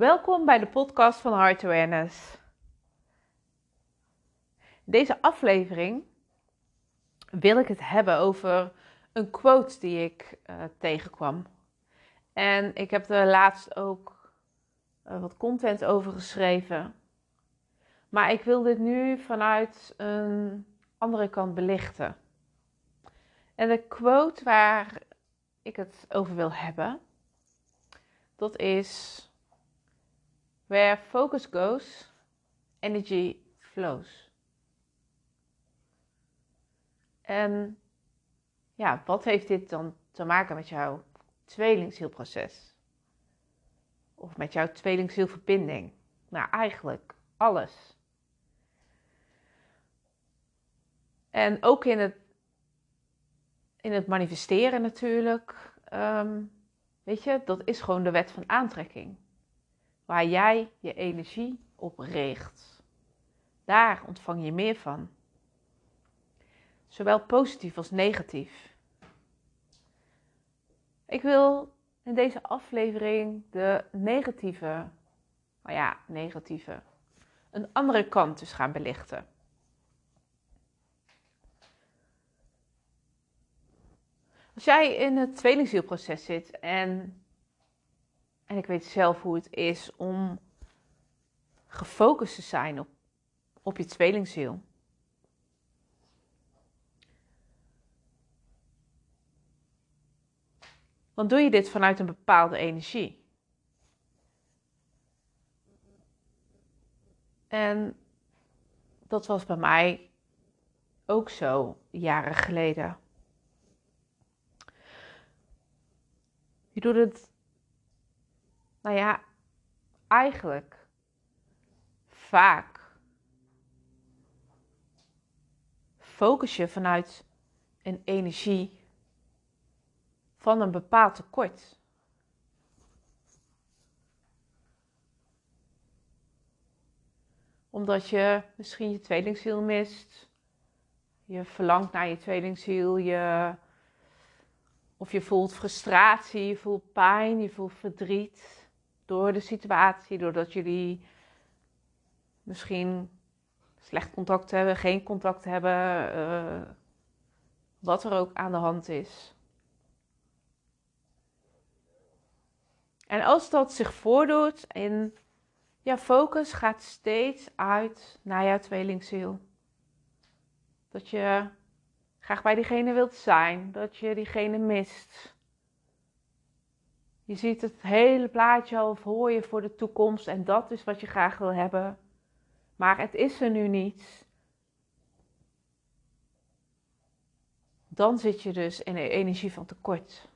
Welkom bij de podcast van Heart Awareness. Deze aflevering wil ik het hebben over een quote die ik uh, tegenkwam. En ik heb er laatst ook uh, wat content over geschreven. Maar ik wil dit nu vanuit een andere kant belichten. En de quote waar ik het over wil hebben, dat is Where focus goes, energy flows. En ja, wat heeft dit dan te maken met jouw tweelingzielproces? Of met jouw tweelingzielverbinding? Nou, eigenlijk alles. En ook in het, in het manifesteren natuurlijk. Um, weet je, dat is gewoon de wet van aantrekking waar jij je energie op richt. Daar ontvang je meer van. Zowel positief als negatief. Ik wil in deze aflevering de negatieve, nou ja, negatieve, een andere kant dus gaan belichten. Als jij in het tweelingzielproces zit en en ik weet zelf hoe het is om gefocust te zijn op, op je tweelingziel. Dan doe je dit vanuit een bepaalde energie. En dat was bij mij ook zo jaren geleden. Je doet het nou ja, eigenlijk vaak focus je vanuit een energie van een bepaald tekort. Omdat je misschien je tweelingziel mist. Je verlangt naar je tweelingziel. Je, of je voelt frustratie, je voelt pijn, je voelt verdriet door de situatie, doordat jullie misschien slecht contact hebben, geen contact hebben, uh, wat er ook aan de hand is. En als dat zich voordoet en jouw focus gaat steeds uit naar jouw tweelingziel. Dat je graag bij diegene wilt zijn, dat je diegene mist. Je ziet het hele plaatje al voor je voor de toekomst en dat is wat je graag wil hebben. Maar het is er nu niet. Dan zit je dus in een energie van tekort.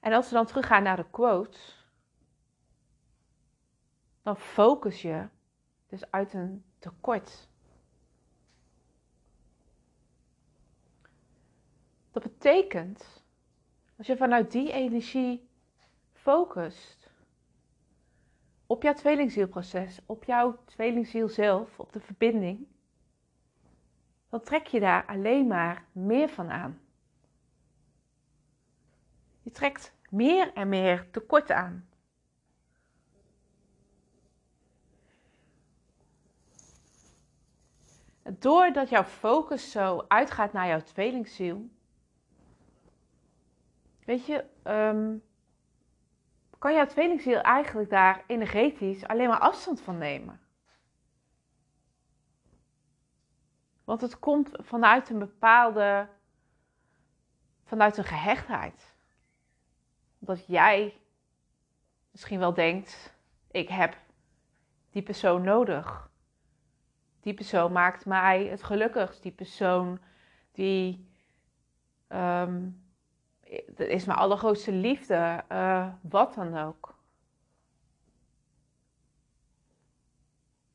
En als we dan teruggaan naar de quote, dan focus je dus uit een tekort. Dat betekent als je vanuit die energie focust op jouw tweelingzielproces, op jouw tweelingziel zelf, op de verbinding, dan trek je daar alleen maar meer van aan. Je trekt meer en meer tekort aan. Doordat jouw focus zo uitgaat naar jouw tweelingziel, Weet je, um, kan jouw tweelingziel eigenlijk daar energetisch alleen maar afstand van nemen? Want het komt vanuit een bepaalde, vanuit een gehechtheid. Dat jij misschien wel denkt, ik heb die persoon nodig. Die persoon maakt mij het gelukkigst. Die persoon die um, dat is mijn allergrootste liefde, uh, wat dan ook.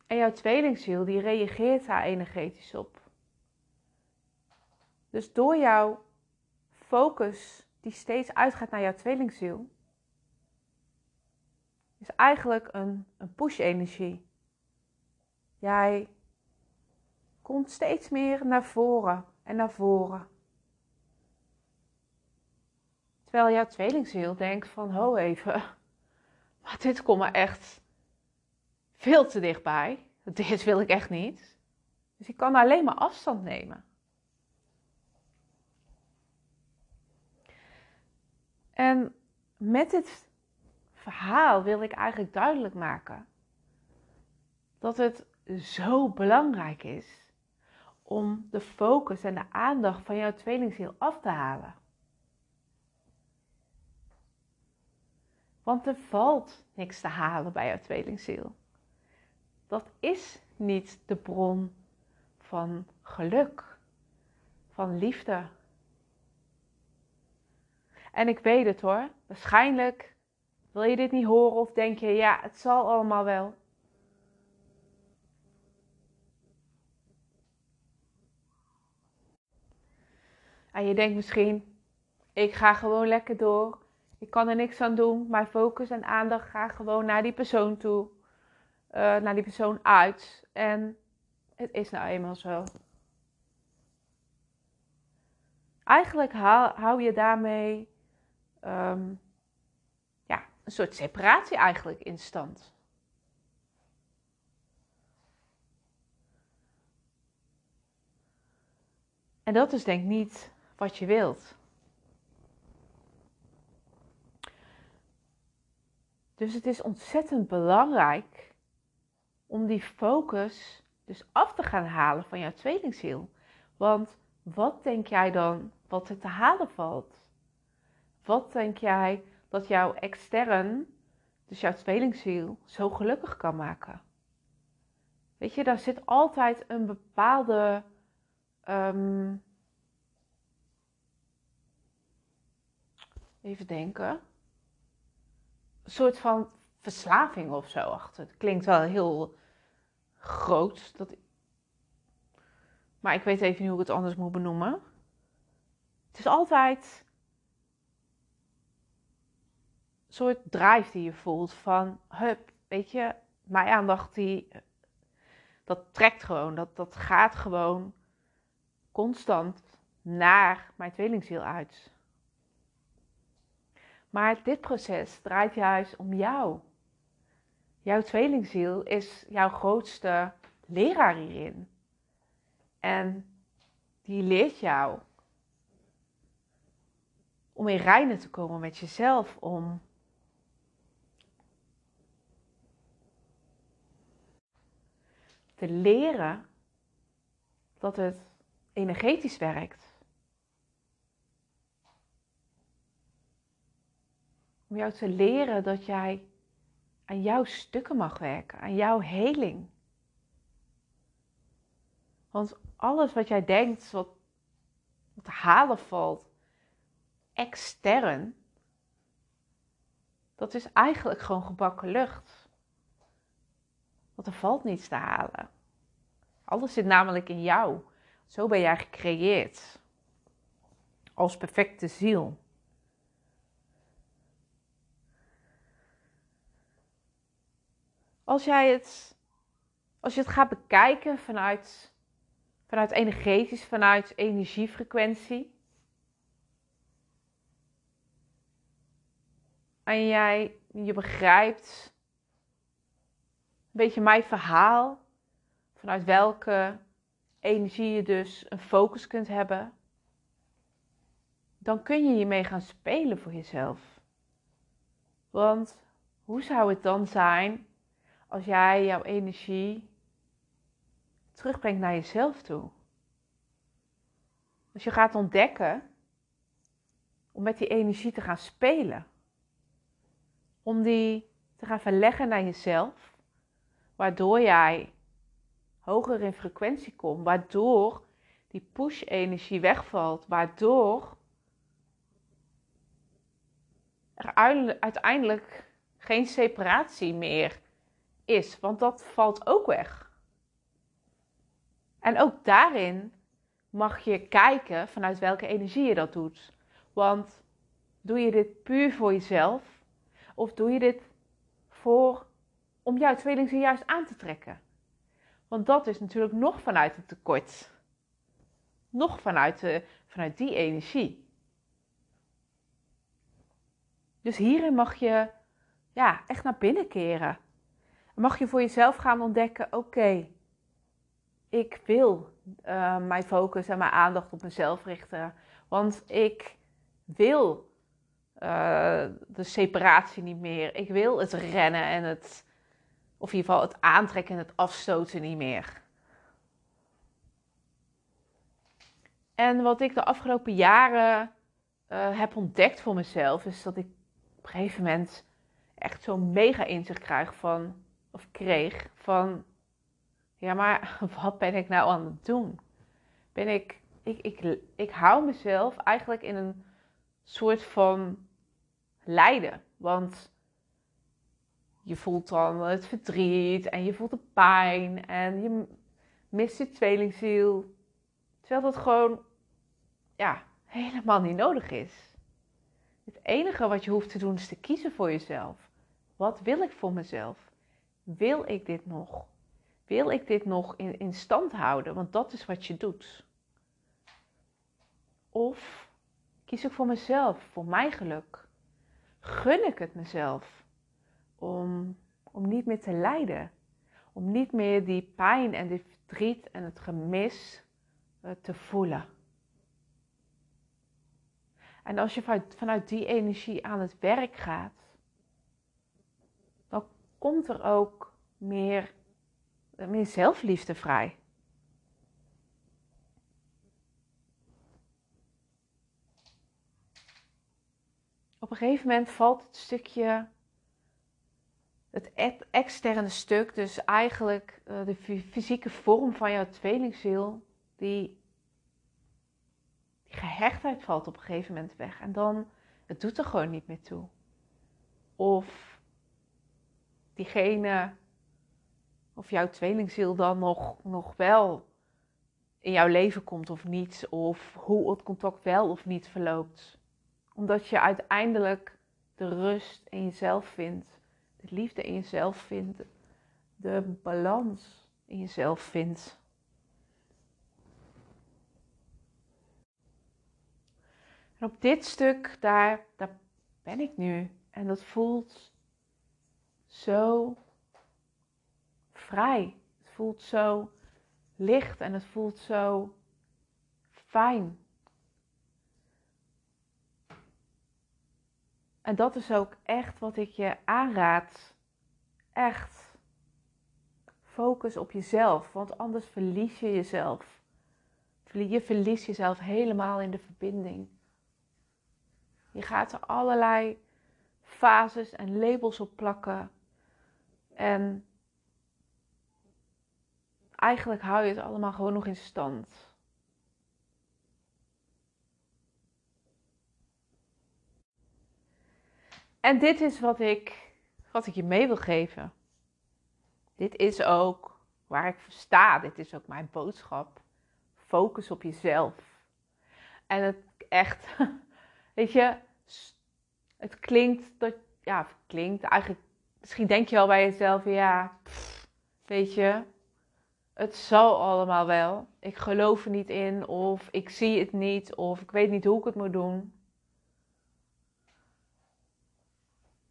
En jouw tweelingziel, die reageert daar energetisch op. Dus door jouw focus, die steeds uitgaat naar jouw tweelingziel, is eigenlijk een, een push-energie. Jij komt steeds meer naar voren en naar voren. Terwijl jouw tweelingziel denkt van, ho even, Maar dit komt me echt veel te dichtbij. Dit wil ik echt niet. Dus ik kan alleen maar afstand nemen. En met dit verhaal wil ik eigenlijk duidelijk maken dat het zo belangrijk is om de focus en de aandacht van jouw tweelingziel af te halen. Want er valt niks te halen bij jouw tweelingziel. Dat is niet de bron van geluk, van liefde. En ik weet het hoor, waarschijnlijk wil je dit niet horen of denk je, ja, het zal allemaal wel. En je denkt misschien, ik ga gewoon lekker door. Ik kan er niks aan doen. Mijn focus en aandacht gaat gewoon naar die persoon toe. Uh, naar die persoon uit. En het is nou eenmaal zo. Eigenlijk hou, je daarmee um, ja, een soort separatie eigenlijk in stand. En dat is denk ik niet wat je wilt. Dus het is ontzettend belangrijk om die focus dus af te gaan halen van jouw tweelingziel. Want wat denk jij dan wat er te halen valt? Wat denk jij dat jouw extern, dus jouw tweelingziel, zo gelukkig kan maken? Weet je, daar zit altijd een bepaalde ehm, even denken. Soort van verslaving of zo achter. Het klinkt wel heel groot. Dat... Maar ik weet even niet hoe ik het anders moet benoemen. Het is altijd een soort drive die je voelt van, hup, weet je, mijn aandacht die, dat trekt gewoon, dat, dat gaat gewoon constant naar mijn tweelingziel uit. Maar dit proces draait juist om jou. Jouw tweelingziel is jouw grootste leraar hierin. En die leert jou om in reinen te komen met jezelf, om te leren dat het energetisch werkt. Om jou te leren dat jij aan jouw stukken mag werken, aan jouw heling. Want alles wat jij denkt, wat, te halen valt, extern, dat is eigenlijk gewoon gebakken lucht. Want er valt niets te halen. Alles zit namelijk in jou. Zo ben jij gecreëerd. Als perfecte ziel. Als jij het, als je het gaat bekijken vanuit, vanuit energetisch, vanuit energiefrequentie. En jij, je begrijpt een beetje mijn verhaal, vanuit welke energie je dus een focus kunt hebben, dan kun je hiermee gaan spelen voor jezelf. Want hoe zou het dan zijn als jij jouw energie terugbrengt naar jezelf toe. Als je gaat ontdekken om met die energie te gaan spelen. Om die te gaan verleggen naar jezelf. Waardoor jij hoger in frequentie komt. Waardoor die push-energie wegvalt. Waardoor er uiteindelijk geen separatie meer is, want dat valt ook weg. En ook daarin mag je kijken vanuit welke energie je dat doet. Want doe je dit puur voor jezelf of doe je dit voor om jouw tweeling juist aan te trekken? Want dat is natuurlijk nog vanuit het tekort. Nog vanuit, vanuit die energie. Dus hierin mag je ja, echt naar binnen keren. Mag je voor jezelf gaan ontdekken: oké, ik wil uh, mijn focus en mijn aandacht op mezelf richten. Want ik wil uh, de separatie niet meer. Ik wil het rennen en het, of in ieder geval het aantrekken en het afstoten niet meer. En wat ik de afgelopen jaren uh, heb ontdekt voor mezelf, is dat ik op een gegeven moment echt zo'n mega inzicht krijg van, kreeg van, ja, maar wat ben ik nou aan het doen? Ben ik, ik, ik, ik hou mezelf eigenlijk in een soort van lijden. Want je voelt dan het verdriet en je voelt de pijn en je mist je tweelingziel. Terwijl dat gewoon, ja, helemaal niet nodig is. Het enige wat je hoeft te doen is te kiezen voor jezelf. Wat wil ik voor mezelf? Wil ik dit nog? Wil ik dit nog in, in stand houden? Want dat is wat je doet. Of kies ik voor mezelf, voor mijn geluk? Gun ik het mezelf om, om niet meer te lijden? Om niet meer die pijn en die verdriet en het gemis uh, te voelen? En als je vanuit, vanuit die energie aan het werk gaat, komt er ook meer, meer zelfliefde vrij. Op een gegeven moment valt het stukje, het externe stuk, dus eigenlijk eh, de fysieke vorm van jouw tweelingziel, die die gehechtheid valt op een gegeven moment weg. En dan, het doet er gewoon niet meer toe. Of diegene, of jouw tweelingziel dan nog, nog wel in jouw leven komt of niet. Of hoe het contact wel of niet verloopt. Omdat je uiteindelijk de rust in jezelf vindt. De liefde in jezelf vindt. De balans in jezelf vindt. En op dit stuk, daar, daar ben ik nu. En dat voelt zo vrij. Het voelt zo licht en het voelt zo fijn. En dat is ook echt wat ik je aanraad. Echt. Focus op jezelf, want anders verlies je jezelf. Je verliest jezelf helemaal in de verbinding. Je gaat er allerlei fases en labels op plakken. En eigenlijk hou je het allemaal gewoon nog in stand. En dit is wat ik, wat ik je mee wil geven. Dit is ook waar ik voor sta. Dit is ook mijn boodschap. Focus op jezelf. En het echt, weet je, het klinkt dat, ja, het klinkt eigenlijk, misschien denk je wel bij jezelf, ja, weet je, het zal allemaal wel. Ik geloof er niet in, of ik zie het niet, of ik weet niet hoe ik het moet doen.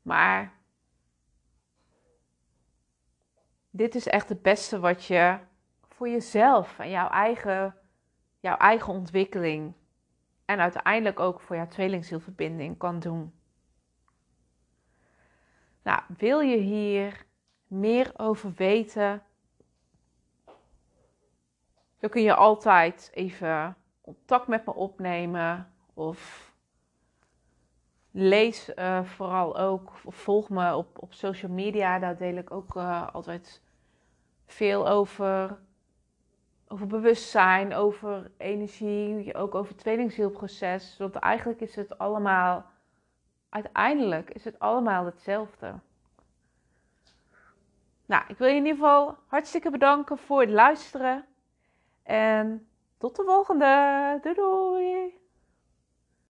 Maar dit is echt het beste wat je voor jezelf en jouw eigen, jouw eigen ontwikkeling en uiteindelijk ook voor jouw tweelingzielverbinding kan doen. Nou, wil je hier meer over weten? Dan kun je altijd even contact met me opnemen of lees uh, vooral ook of volg me op, op social media. Daar deel ik ook uh, altijd veel over over bewustzijn, over energie, ook over het tweelingzielproces. Want eigenlijk is het allemaal, uiteindelijk is het allemaal hetzelfde. Nou, ik wil je in ieder geval hartstikke bedanken voor het luisteren. En tot de volgende. Doei doei!